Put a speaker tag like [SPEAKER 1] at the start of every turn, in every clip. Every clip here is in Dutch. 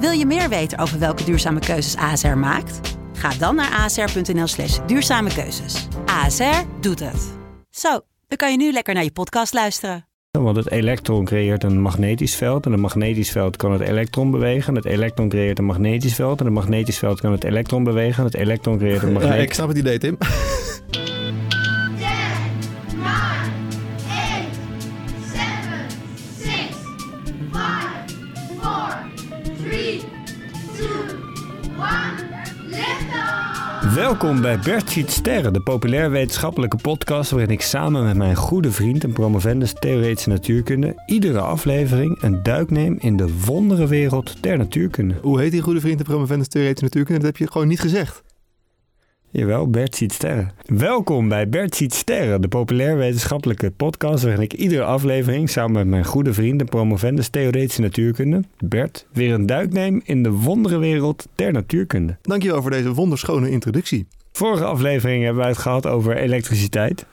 [SPEAKER 1] Wil je meer weten over welke duurzame keuzes ASR maakt? Ga dan naar asr.nl slash duurzame keuzes. ASR doet het. Zo, dan kan je nu lekker naar je podcast luisteren.
[SPEAKER 2] Want het elektron creëert een magnetisch veld. En een magnetisch veld kan het elektron bewegen. En het elektron creëert een magnetisch veld. En een magnetisch veld kan het elektron bewegen. En het elektron creëert een
[SPEAKER 3] Ja,
[SPEAKER 2] magnetisch
[SPEAKER 3] ik snap het idee, Tim.
[SPEAKER 2] Welkom bij Bert ziet sterren, de populair wetenschappelijke podcast waarin ik samen met mijn goede vriend en promovendus theoretische natuurkunde iedere aflevering een duik neem in de wonderenwereld der natuurkunde.
[SPEAKER 3] Hoe heet die goede vriend de promovendus theoretische natuurkunde? Dat heb je gewoon niet gezegd.
[SPEAKER 2] Jawel, Bert ziet sterren. Welkom bij Bert ziet sterren, de populair wetenschappelijke podcast waarin ik iedere aflevering samen met mijn goede vriend en promovendus theoretische natuurkunde, Bert, weer een duik neem in de wonderenwereld der natuurkunde.
[SPEAKER 3] Dankjewel voor deze wonderschone introductie.
[SPEAKER 2] Vorige aflevering hebben wij het gehad over elektriciteit.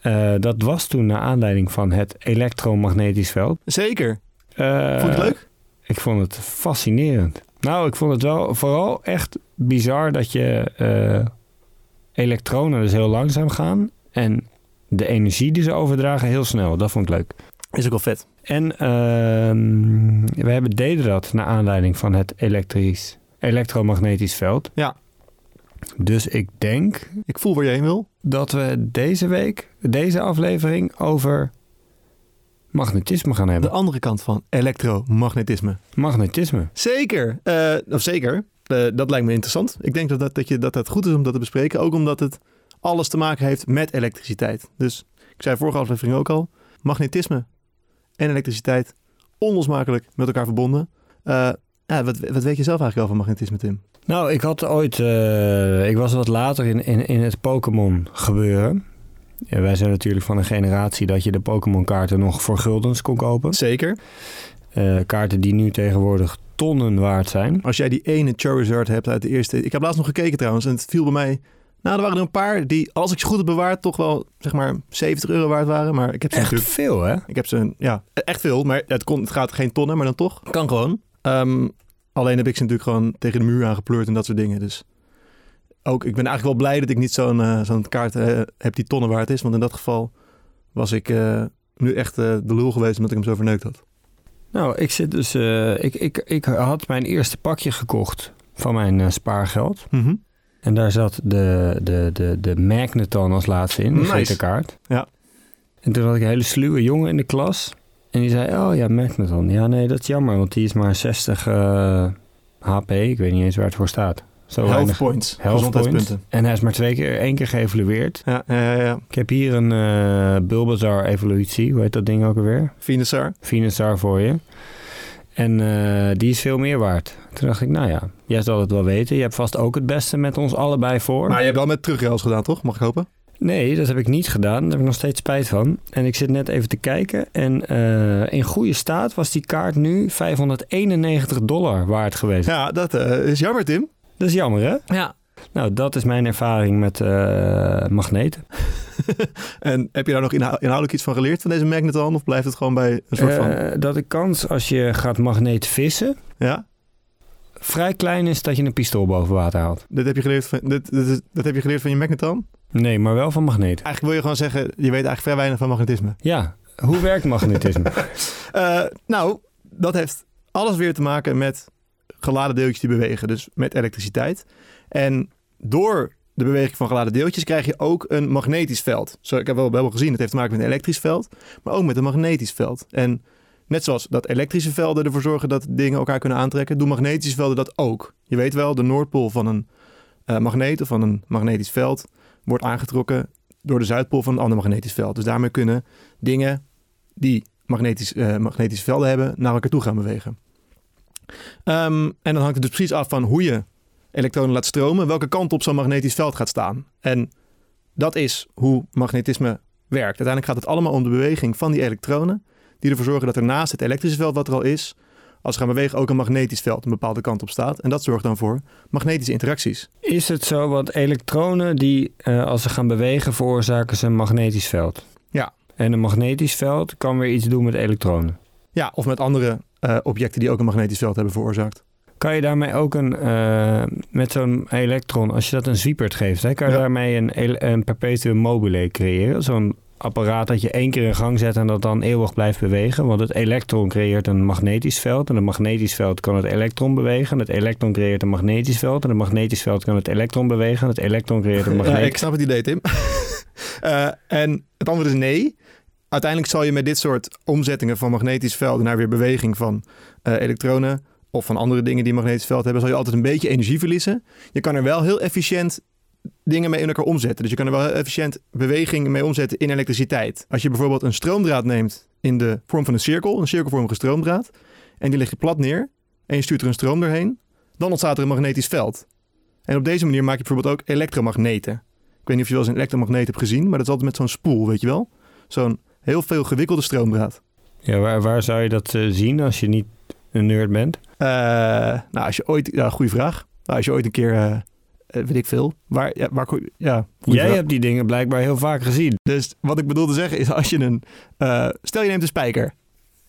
[SPEAKER 2] Eh, dat was toen naar aanleiding van het elektromagnetisch veld.
[SPEAKER 3] Zeker.
[SPEAKER 2] Eh,
[SPEAKER 3] Vond je het leuk?
[SPEAKER 2] Ik vond het fascinerend. Nou, ik vond het wel vooral echt bizar dat je eh, elektronen dus heel langzaam gaan en de energie die ze overdragen heel snel. Dat vond ik leuk.
[SPEAKER 3] Is ook wel vet.
[SPEAKER 2] En ehm, we hebben deden dat naar aanleiding van het elektrisch, elektromagnetisch veld.
[SPEAKER 3] Ja.
[SPEAKER 2] Dus ik denk
[SPEAKER 3] Ik voel waar je heen wil.
[SPEAKER 2] dat we deze week, deze aflevering, over magnetisme gaan
[SPEAKER 3] De
[SPEAKER 2] hebben.
[SPEAKER 3] andere kant van elektromagnetisme.
[SPEAKER 2] Magnetisme.
[SPEAKER 3] Zeker. Eh, of zeker. Eh, dat lijkt me interessant. Ik denk dat, dat, dat, je, dat het goed is om dat te bespreken. Ook omdat het alles te maken heeft met elektriciteit. Dus ik zei vorige aflevering ook al. Magnetisme en elektriciteit onlosmakelijk met elkaar verbonden. Eh, ja, wat, wat weet je zelf eigenlijk over magnetisme, Tim?
[SPEAKER 2] Nou, ik had ooit, ik was wat later in, in, in het Pokémon gebeuren. Ja, wij zijn natuurlijk van een generatie dat je de Pokémon kaarten nog voor guldens kon kopen.
[SPEAKER 3] Zeker.
[SPEAKER 2] Eh, kaarten die nu tegenwoordig tonnen waard zijn.
[SPEAKER 3] Als jij die ene Charizard hebt uit de eerste... Ik heb laatst nog gekeken trouwens en het viel bij mij... Nou, er waren er een paar die, als ik ze goed heb bewaard, toch wel zeg maar 70 euro waard waren. Maar ik heb ze
[SPEAKER 2] Echt
[SPEAKER 3] natuurlijk...
[SPEAKER 2] veel, hè?
[SPEAKER 3] Ik heb ze, ja, echt veel. Maar het, kon, het gaat geen tonnen, maar dan toch. Kan gewoon. Ehm, alleen heb ik ze natuurlijk gewoon tegen de muur aangepleurd en dat soort dingen. Dus ook, ik ben eigenlijk wel blij dat ik niet zo'n eh, zo'n kaart eh, heb die tonnen waard is. Want in dat geval was ik eh, nu echt de lul geweest omdat ik hem zo verneukt had.
[SPEAKER 2] Nou, ik zit dus, ik, ik, ik had mijn eerste pakje gekocht van mijn spaargeld. En daar zat de, de, de, de Magneton als laatste in, de
[SPEAKER 3] Nice.
[SPEAKER 2] GT-kaart.
[SPEAKER 3] Ja.
[SPEAKER 2] En toen had ik een hele sluwe jongen in de klas. En die zei, oh ja, Magneton. Ja, nee, dat is jammer, want die is maar 60 eh, HP. Ik weet niet eens waar het voor staat. Zo
[SPEAKER 3] Health
[SPEAKER 2] weinig.
[SPEAKER 3] points.
[SPEAKER 2] Health
[SPEAKER 3] gezondheidspunten.
[SPEAKER 2] points. En hij is maar twee keer, één keer geëvalueerd.
[SPEAKER 3] Ja, ja, ja.
[SPEAKER 2] Ik heb hier een eh Bulbasaur evolutie. Hoe heet dat ding ook alweer?
[SPEAKER 3] Venusaur.
[SPEAKER 2] Venusaur voor je. En eh, die is veel meer waard. Toen dacht ik, nou ja, jij zal het wel weten. Je hebt vast ook het beste met ons allebei voor.
[SPEAKER 3] Maar je hebt wel met terugrails gedaan, toch? Mag ik hopen?
[SPEAKER 2] Nee, dat heb ik niet gedaan. Daar heb ik nog steeds spijt van. En ik zit net even te kijken. En eh, in goede staat was die kaart nu 591 dollar waard geweest.
[SPEAKER 3] Ja, dat is jammer, Tim.
[SPEAKER 2] Dat is jammer, hè?
[SPEAKER 3] Ja.
[SPEAKER 2] Nou, dat is mijn ervaring met eh, magneten.
[SPEAKER 3] En heb je daar nog inhou- inhoudelijk iets van geleerd van deze Magneton? Of blijft het gewoon bij een soort van...
[SPEAKER 2] Eh, dat de kans als je gaat magneet vissen
[SPEAKER 3] Ja?
[SPEAKER 2] vrij klein is dat je een pistool boven water haalt.
[SPEAKER 3] Dit heb je geleerd van, dit, dit is- dat heb je geleerd van je Magneton?
[SPEAKER 2] Nee, maar wel van magneten.
[SPEAKER 3] Eigenlijk wil je gewoon zeggen, je weet eigenlijk vrij weinig van magnetisme.
[SPEAKER 2] Ja, hoe werkt magnetisme?
[SPEAKER 3] Eh, nou, dat heeft alles weer te maken met geladen deeltjes die bewegen. Dus met elektriciteit. En door de beweging van geladen deeltjes krijg je ook een magnetisch veld. Zo, ik heb wel, wel gezien, het heeft te maken met een elektrisch veld, maar ook met een magnetisch veld. En net zoals dat elektrische velden ervoor zorgen dat dingen elkaar kunnen aantrekken, doen magnetische velden dat ook. Je weet wel, de Noordpool van een eh, magneet of van een magnetisch veld wordt aangetrokken door de Zuidpool van een ander magnetisch veld. Dus daarmee kunnen dingen die magnetisch, eh, magnetische velden hebben naar elkaar toe gaan bewegen. Ehm, en dan hangt het dus precies af van hoe je elektronen laat stromen, welke kant op zo'n magnetisch veld gaat staan. En dat is hoe magnetisme werkt. Uiteindelijk gaat het allemaal om de beweging van die elektronen, die ervoor zorgen dat er naast het elektrische veld wat er al is, als ze gaan bewegen ook een magnetisch veld een bepaalde kant op staat. En dat zorgt dan voor magnetische interacties.
[SPEAKER 2] Is het zo, want elektronen die eh, als ze gaan bewegen veroorzaken ze een magnetisch veld?
[SPEAKER 3] Ja.
[SPEAKER 2] En een magnetisch veld kan weer iets doen met elektronen.
[SPEAKER 3] Ja, of met andere eh, objecten die ook een magnetisch veld hebben veroorzaakt.
[SPEAKER 2] Kan je daarmee ook een, eh, met zo'n elektron, als je dat een zwiepert geeft, hè, kan je
[SPEAKER 3] Ja.
[SPEAKER 2] daarmee een, een perpetuum mobile creëren? Zo'n apparaat dat je één keer in gang zet en dat dan eeuwig blijft bewegen. Want het elektron creëert een magnetisch veld en een magnetisch veld kan het elektron bewegen. En het elektron creëert een magnetisch veld en een magnetisch veld kan het elektron bewegen. En het elektron creëert een
[SPEAKER 3] Ja,
[SPEAKER 2] magnetisch
[SPEAKER 3] ik snap het idee, Tim. Eh, en het antwoord is nee. Uiteindelijk zal je met dit soort omzettingen van magnetische velden naar weer beweging van eh, elektronen of van andere dingen die magnetisch veld hebben, zal je altijd een beetje energie verliezen. Je kan er wel heel efficiënt dingen mee in elkaar omzetten. Dus je kan er wel heel efficiënt beweging mee omzetten in elektriciteit. Als je bijvoorbeeld een stroomdraad neemt in de vorm van een cirkel, een cirkelvormige stroomdraad, en die leg je plat neer en je stuurt er een stroom doorheen, dan ontstaat er een magnetisch veld. En op deze manier maak je bijvoorbeeld ook elektromagneten. Ik weet niet of je wel eens een elektromagneet hebt gezien, maar dat is altijd met zo'n spoel, weet je wel? Zo'n heel veel gewikkelde stroomdraad.
[SPEAKER 2] Ja, waar, waar zou je dat eh, zien als je niet een nerd bent?
[SPEAKER 3] Eh, nou, als je ooit... Ja, goede vraag. Nou, als je ooit een keer... eh, weet ik veel. Waar... Ja, waar ja,
[SPEAKER 2] Jij
[SPEAKER 3] vraag.
[SPEAKER 2] hebt die dingen blijkbaar heel vaak gezien.
[SPEAKER 3] Dus wat ik bedoel te zeggen is als je een... stel je neemt een spijker.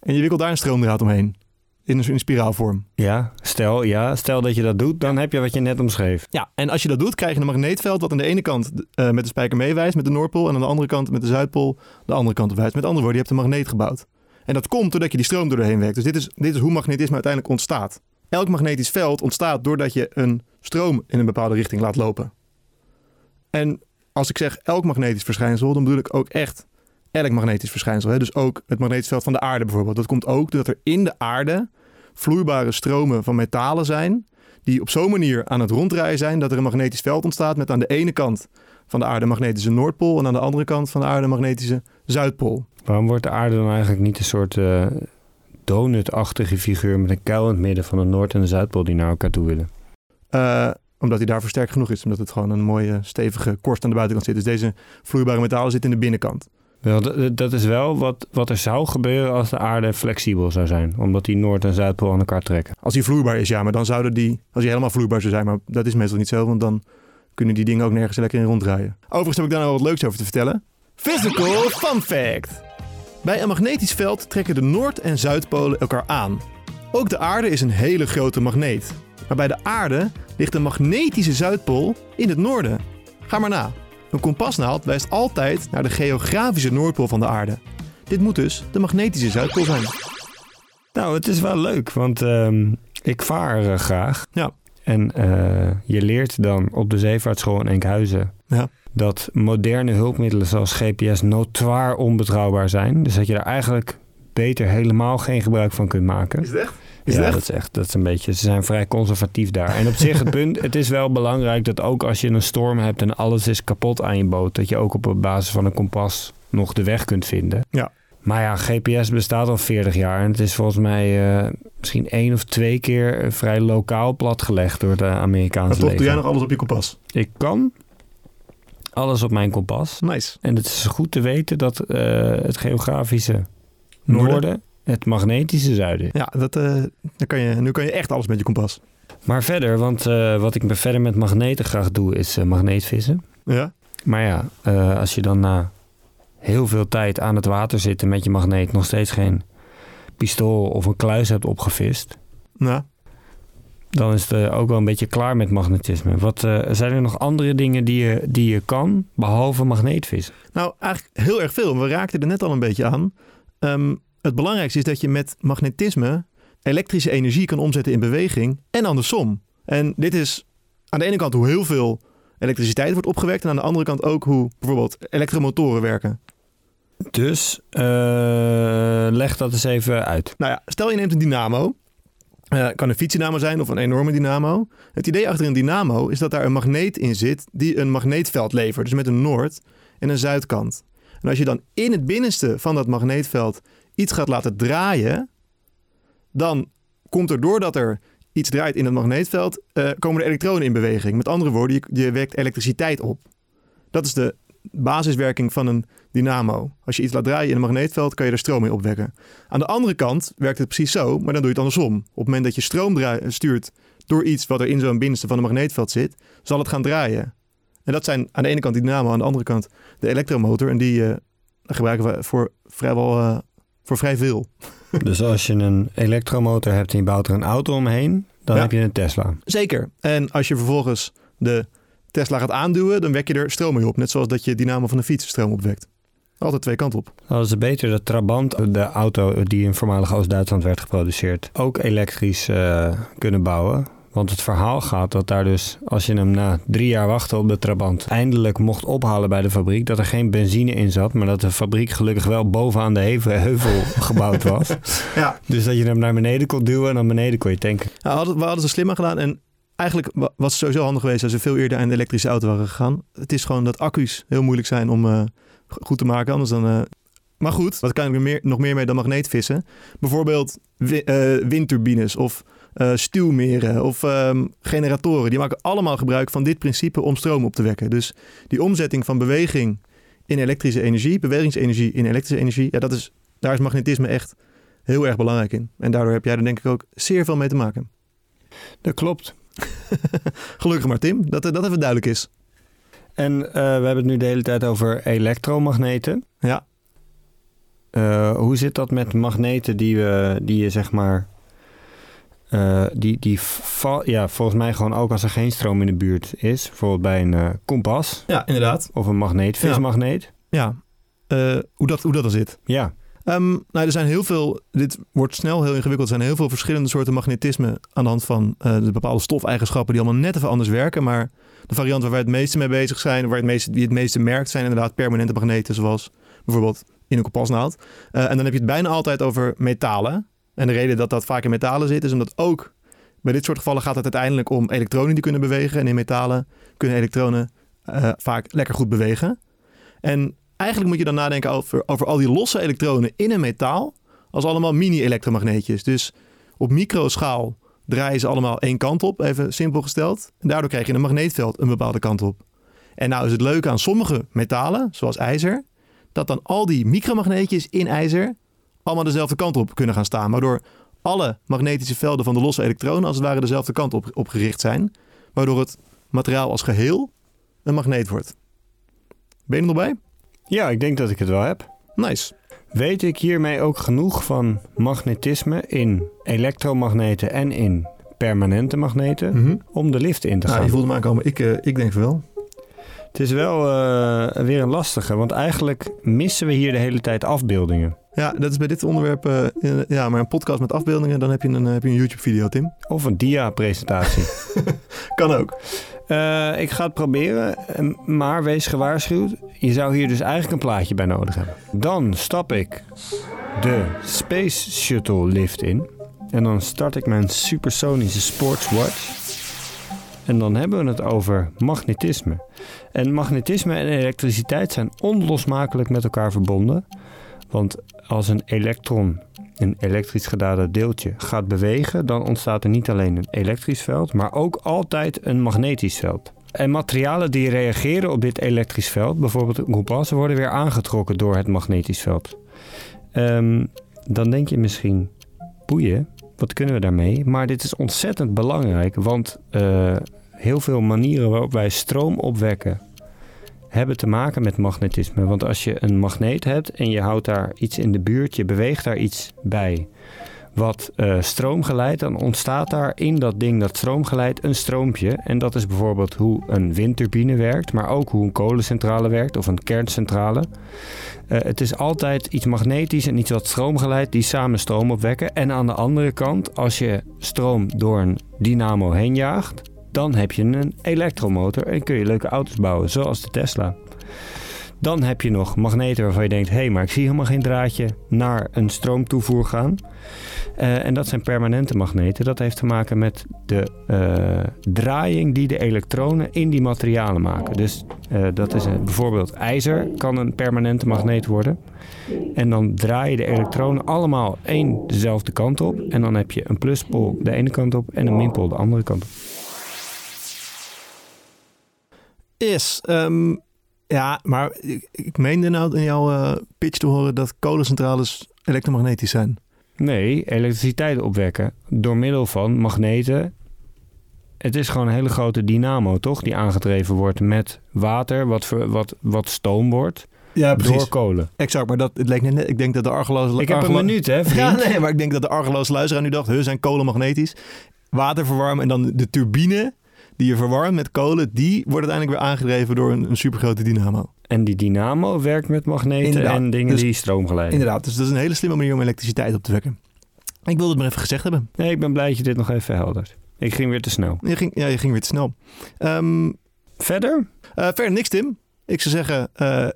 [SPEAKER 3] En je wikkelt daar een stroomdraad omheen. In een, in een spiraalvorm.
[SPEAKER 2] Ja, stel, ja, stel dat je dat doet, dan heb je wat je net omschreef.
[SPEAKER 3] Ja, en als je dat doet, krijg je een magneetveld... wat aan de ene kant eh, met de spijker meewijst, met de Noordpool... en aan de andere kant met de Zuidpool de andere kant op wijst. Met andere woorden, je hebt een magneet gebouwd. En dat komt doordat je die stroom doorheen werkt. Dus dit is, dit is hoe magnetisme uiteindelijk ontstaat. Elk magnetisch veld ontstaat doordat je een stroom in een bepaalde richting laat lopen. En als ik zeg elk magnetisch verschijnsel, dan bedoel ik ook echt elk magnetisch verschijnsel. Hè? Dus ook het magnetisch veld van de aarde bijvoorbeeld. Dat komt ook doordat er in de aarde vloeibare stromen van metalen zijn... die op zo'n manier aan het ronddraaien zijn... dat er een magnetisch veld ontstaat met aan de ene kant van de aarde magnetische Noordpool... en aan de andere kant van de aarde een magnetische Zuidpool.
[SPEAKER 2] Waarom wordt de aarde dan eigenlijk niet een soort eh, donutachtige figuur met een kuil in het midden van de Noord- en de Zuidpool die naar elkaar toe willen?
[SPEAKER 3] Eh, omdat hij daarvoor sterk genoeg is. Omdat het gewoon een mooie stevige korst aan de buitenkant zit. Dus deze vloeibare metalen zitten in de binnenkant.
[SPEAKER 2] Wel, dat is wel wat, wat er zou gebeuren als de aarde flexibel zou zijn. Omdat die Noord- en Zuidpool aan elkaar trekken.
[SPEAKER 3] Als die vloeibaar is, ja. Maar dan zouden die... Als die helemaal vloeibaar zou zijn. Maar dat is meestal niet zo. Want dan kunnen die dingen ook nergens lekker in ronddraaien. Overigens heb ik daar nog wat leuks over te vertellen. Physical fun fact. Bij een magnetisch veld trekken de Noord- en Zuidpolen elkaar aan. Ook de aarde is een hele grote magneet. Maar bij de aarde ligt de magnetische Zuidpool in het noorden. Ga maar na. Een kompasnaald wijst altijd naar de geografische Noordpool van de aarde. Dit moet dus de magnetische Zuidpool zijn.
[SPEAKER 2] Nou, het is wel leuk, want ehm, ik vaar eh, graag.
[SPEAKER 3] Ja.
[SPEAKER 2] En eh, je leert dan op de zeevaartschool in Enkhuizen
[SPEAKER 3] Ja.
[SPEAKER 2] dat moderne hulpmiddelen zoals GPS notoir onbetrouwbaar zijn. Dus dat je daar eigenlijk beter helemaal geen gebruik van kunt maken.
[SPEAKER 3] het echt? Is
[SPEAKER 2] ja,
[SPEAKER 3] echt?
[SPEAKER 2] dat is echt. Dat is een beetje. Ze zijn vrij conservatief daar. En op zich het punt. Het is wel belangrijk dat ook als je een storm hebt en alles is kapot aan je boot, dat je ook op basis van een kompas nog de weg kunt vinden.
[SPEAKER 3] Ja.
[SPEAKER 2] Maar ja, GPS bestaat al 40 jaar en het is volgens mij eh, misschien één of twee keer eh, vrij lokaal platgelegd door de
[SPEAKER 3] Maar
[SPEAKER 2] Amerikaanse
[SPEAKER 3] toch doe jij nog alles op je kompas.
[SPEAKER 2] Ik kan alles op mijn kompas.
[SPEAKER 3] Nice.
[SPEAKER 2] En het is goed te weten dat eh, het geografische
[SPEAKER 3] Noorden.
[SPEAKER 2] noorden het magnetische zuiden.
[SPEAKER 3] Ja, dat, eh, dan kan je, nu kan je echt alles met je kompas.
[SPEAKER 2] Maar verder, want eh, wat ik verder met magneten graag doe, is eh, magneetvissen.
[SPEAKER 3] Ja?
[SPEAKER 2] Maar ja, als je dan na heel veel tijd aan het water zit en met je magneet nog steeds geen pistool of een kluis hebt opgevist,
[SPEAKER 3] Nou,
[SPEAKER 2] dan is het ook wel een beetje klaar met magnetisme. Wat zijn er nog andere dingen die je, die je kan, behalve magneetvissen?
[SPEAKER 3] nou, eigenlijk heel erg veel. We raakten er net al een beetje aan. Ehm, het belangrijkste is dat je met magnetisme elektrische energie kan omzetten in beweging en andersom. En dit is aan de ene kant hoe heel veel elektriciteit wordt opgewekt. En aan de andere kant ook hoe bijvoorbeeld elektromotoren werken.
[SPEAKER 2] Dus eh, leg dat eens even uit.
[SPEAKER 3] Nou ja, stel je neemt een dynamo. Eh kan een fietsdynamo zijn of een enorme dynamo. Het idee achter een dynamo is dat daar een magneet in zit die een magneetveld levert. Dus met een noord- en een zuidkant. En als je dan in het binnenste van dat magneetveld iets gaat laten draaien, dan komt er doordat er iets draait in het magneetveld, eh, komen er elektronen in beweging. Met andere woorden, je, je wekt elektriciteit op. Dat is de basiswerking van een dynamo. Als je iets laat draaien in een magneetveld, kan je er stroom mee opwekken. Aan de andere kant werkt het precies zo, maar dan doe je het andersom. Op het moment dat je stroom stuurt door iets wat er in zo'n binnenste van een magneetveld zit, zal het gaan draaien. En dat zijn aan de ene kant die dynamo, aan de andere kant de elektromotor. En die eh, gebruiken we voor vrijwel eh, voor vrij veel.
[SPEAKER 2] Dus als je een elektromotor hebt en je bouwt er een auto omheen, dan
[SPEAKER 3] Ja.
[SPEAKER 2] heb je een Tesla.
[SPEAKER 3] Zeker. En als je vervolgens de Tesla gaat aanduwen, dan wek je er stroom mee op. Net zoals dat je dynamo van een fiets stroom opwekt. Altijd twee kanten op.
[SPEAKER 2] Hadden ze beter de Trabant, de auto die in voormalig Oost-Duitsland werd geproduceerd, ook elektrisch eh, kunnen bouwen. Want het verhaal gaat dat daar dus, als je hem na drie jaar wachten op de Trabant, eindelijk mocht ophalen bij de fabriek, dat er geen benzine in zat, maar dat de fabriek gelukkig wel bovenaan de heuvel, gebouwd was.
[SPEAKER 3] Ja.
[SPEAKER 2] Dus dat je hem naar beneden kon duwen en dan beneden kon je tanken.
[SPEAKER 3] Nou, hadden, we hadden ze slimmer gedaan. En eigenlijk wa- was het sowieso handig geweest als ze veel eerder aan de elektrische auto waren gegaan. Het is gewoon dat accu's heel moeilijk zijn om eh, goed te maken. Anders dan... eh, Maar goed, wat kan ik er meer, nog meer mee dan magneetvissen? Bijvoorbeeld wi- eh, windturbines of eh, stuwmeren of ehm, generatoren. Die maken allemaal gebruik van dit principe om stroom op te wekken. Dus die omzetting van beweging in elektrische energie, bewegingsenergie in elektrische energie, ja, dat is, daar is magnetisme echt heel erg belangrijk in. En daardoor heb jij er denk ik ook zeer veel mee te maken.
[SPEAKER 2] Dat klopt.
[SPEAKER 3] Gelukkig maar Tim, dat, dat even duidelijk is.
[SPEAKER 2] En eh, we hebben het nu de hele tijd over elektromagneten.
[SPEAKER 3] Ja.
[SPEAKER 2] Eh, hoe zit dat met magneten die, we, die je zeg maar. Eh, die, die ja, volgens mij gewoon ook als er geen stroom in de buurt is. Bijvoorbeeld bij een eh, kompas
[SPEAKER 3] Ja, inderdaad.
[SPEAKER 2] of een magneet, vismagneet.
[SPEAKER 3] Ja, Eh, hoe, dat, hoe dat dan zit.
[SPEAKER 2] Ja.
[SPEAKER 3] Ehm, nou, er zijn heel veel, dit wordt snel heel ingewikkeld. Er zijn heel veel verschillende soorten magnetisme aan de hand van de bepaalde stofeigenschappen die allemaal net even anders werken. Maar de variant waar wij het meeste mee bezig zijn, waar het meeste, die het meeste merkt, zijn inderdaad permanente magneten, zoals bijvoorbeeld in een kompasnaald. En dan heb je het bijna altijd over metalen. En de reden dat dat vaak in metalen zit, is omdat ook bij dit soort gevallen gaat het uiteindelijk om elektronen die kunnen bewegen. En in metalen kunnen elektronen eh, vaak lekker goed bewegen. En eigenlijk moet je dan nadenken over, over al die losse elektronen in een metaal als allemaal mini-elektromagneetjes. Dus op microschaal draaien ze allemaal één kant op, even simpel gesteld. En daardoor krijg je een magneetveld een bepaalde kant op. En nou is het leuke aan sommige metalen, zoals ijzer, dat dan al die micromagneetjes in ijzer allemaal dezelfde kant op kunnen gaan staan. Waardoor alle magnetische velden van de losse elektronen als het ware dezelfde kant op, op gericht zijn. Waardoor het materiaal als geheel een magneet wordt. Ben je er nog bij?
[SPEAKER 2] ja, ik denk dat ik het wel heb.
[SPEAKER 3] Nice.
[SPEAKER 2] Weet ik hiermee ook genoeg van magnetisme in elektromagneten en in permanente magneten om de lift in te gaan?
[SPEAKER 3] Nou, je voelt hem aankomen. Ik, eh, ik denk wel.
[SPEAKER 2] Het is wel eh, weer een lastige, want eigenlijk missen we hier de hele tijd afbeeldingen.
[SPEAKER 3] Ja, dat is bij dit onderwerp. eh, ja, maar een podcast met afbeeldingen, dan heb je een, eh, heb je een YouTube-video, Tim.
[SPEAKER 2] Of een dia-presentatie.
[SPEAKER 3] Kan ook.
[SPEAKER 2] Eh, ik ga het proberen, maar wees gewaarschuwd. Je zou hier dus eigenlijk een plaatje bij nodig hebben. Dan stap ik de Space Shuttle lift in. En dan start ik mijn supersonische sportswatch. En dan hebben we het over magnetisme. En magnetisme en elektriciteit zijn onlosmakelijk met elkaar verbonden. Want als een elektron, een elektrisch geladen deeltje, gaat bewegen, dan ontstaat er niet alleen een elektrisch veld, maar ook altijd een magnetisch veld. En materialen die reageren op dit elektrisch veld, bijvoorbeeld een kompas, worden weer aangetrokken door het magnetisch veld. Ehm, dan denk je misschien, boeien, wat kunnen we daarmee? Maar dit is ontzettend belangrijk, want eh, heel veel manieren waarop wij stroom opwekken hebben te maken met magnetisme. Want als je een magneet hebt en je houdt daar iets in de buurt, je beweegt daar iets bij wat eh, stroom geleidt, dan ontstaat daar in dat ding dat stroom geleidt een stroompje. En dat is bijvoorbeeld hoe een windturbine werkt, maar ook hoe een kolencentrale werkt of een kerncentrale. Eh, het is altijd iets magnetisch en iets wat stroom geleidt die samen stroom opwekken. En aan de andere kant, als je stroom door een dynamo heen jaagt, Dan heb je een elektromotor en kun je leuke auto's bouwen, zoals de Tesla. Dan heb je nog magneten waarvan je denkt: hé, hey, maar ik zie helemaal geen draadje naar een stroomtoevoer gaan. Eh, en dat zijn permanente magneten. Dat heeft te maken met de eh, draaiing die de elektronen in die materialen maken. Dus eh, dat is een- bijvoorbeeld ijzer kan een permanente magneet worden. En dan draaien de elektronen allemaal één dezelfde kant op. En dan heb je een pluspol de ene kant op en een minpol de andere kant op.
[SPEAKER 3] Is. ehm, ja, maar ik, ik meende nou in jouw eh, pitch te horen dat kolencentrales elektromagnetisch zijn.
[SPEAKER 2] Nee, elektriciteit opwekken door middel van magneten. Het is gewoon een hele grote dynamo, toch? Die aangedreven wordt met water, wat, ver- wat, wat stoom wordt,
[SPEAKER 3] Ja,
[SPEAKER 2] door kolen.
[SPEAKER 3] Exact, maar dat, het leek net, ik denk dat de argeloze...
[SPEAKER 2] Ik heb een minuut, hè, vriend?
[SPEAKER 3] Ja, nee, maar ik denk dat de argeloze luisteraar nu dacht, huh, zijn kolen magnetisch. Water verwarmen en dan de turbine die je verwarmt met kolen, die wordt uiteindelijk weer aangedreven door een, een supergrote dynamo.
[SPEAKER 2] En die dynamo werkt met magneten
[SPEAKER 3] Inderdaad.
[SPEAKER 2] en dingen
[SPEAKER 3] Dus-
[SPEAKER 2] die stroom geleiden.
[SPEAKER 3] Inderdaad, dus dat is een hele slimme manier om elektriciteit op te wekken. Ik wilde het maar even gezegd hebben.
[SPEAKER 2] Nee, ik ben blij dat je dit nog even verheldert. Ik ging weer te snel.
[SPEAKER 3] Je ging, ja, je ging weer te snel. Ehm,
[SPEAKER 2] Verder?
[SPEAKER 3] eh, verder niks, Tim. Ik zou zeggen, eh,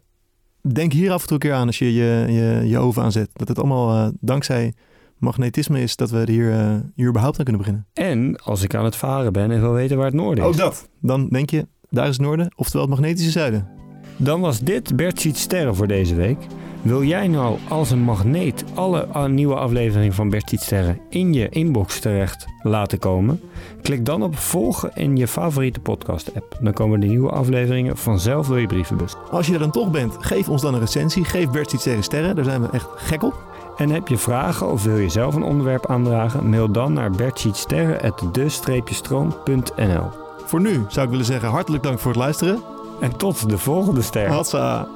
[SPEAKER 3] denk hier af en toe een keer aan als je je, je, je oven aanzet. Dat het allemaal eh, dankzij magnetisme is dat we hier, eh, hier überhaupt aan kunnen beginnen.
[SPEAKER 2] En als ik aan het varen ben en wil weten waar het noorden is.
[SPEAKER 3] Ook dat. Dan denk je, daar is het noorden, oftewel het magnetische zuiden.
[SPEAKER 2] Dan was dit Bert ziet sterren voor deze week. Wil jij nou als een magneet alle nieuwe afleveringen van Bert ziet sterren in je inbox terecht laten komen? Klik dan op volgen in je favoriete podcast app. Dan komen de nieuwe afleveringen vanzelf door je brievenbus.
[SPEAKER 3] Als je er dan toch bent, geef ons dan een recensie. Geef Bert iets tegen sterren, daar zijn we echt gek op.
[SPEAKER 2] En heb je vragen of wil je zelf een onderwerp aandragen? Mail dan naar bertzietsterren.de-stroom.nl
[SPEAKER 3] Voor nu zou ik willen zeggen hartelijk dank voor het luisteren.
[SPEAKER 2] En tot de volgende ster.
[SPEAKER 3] Hatsa.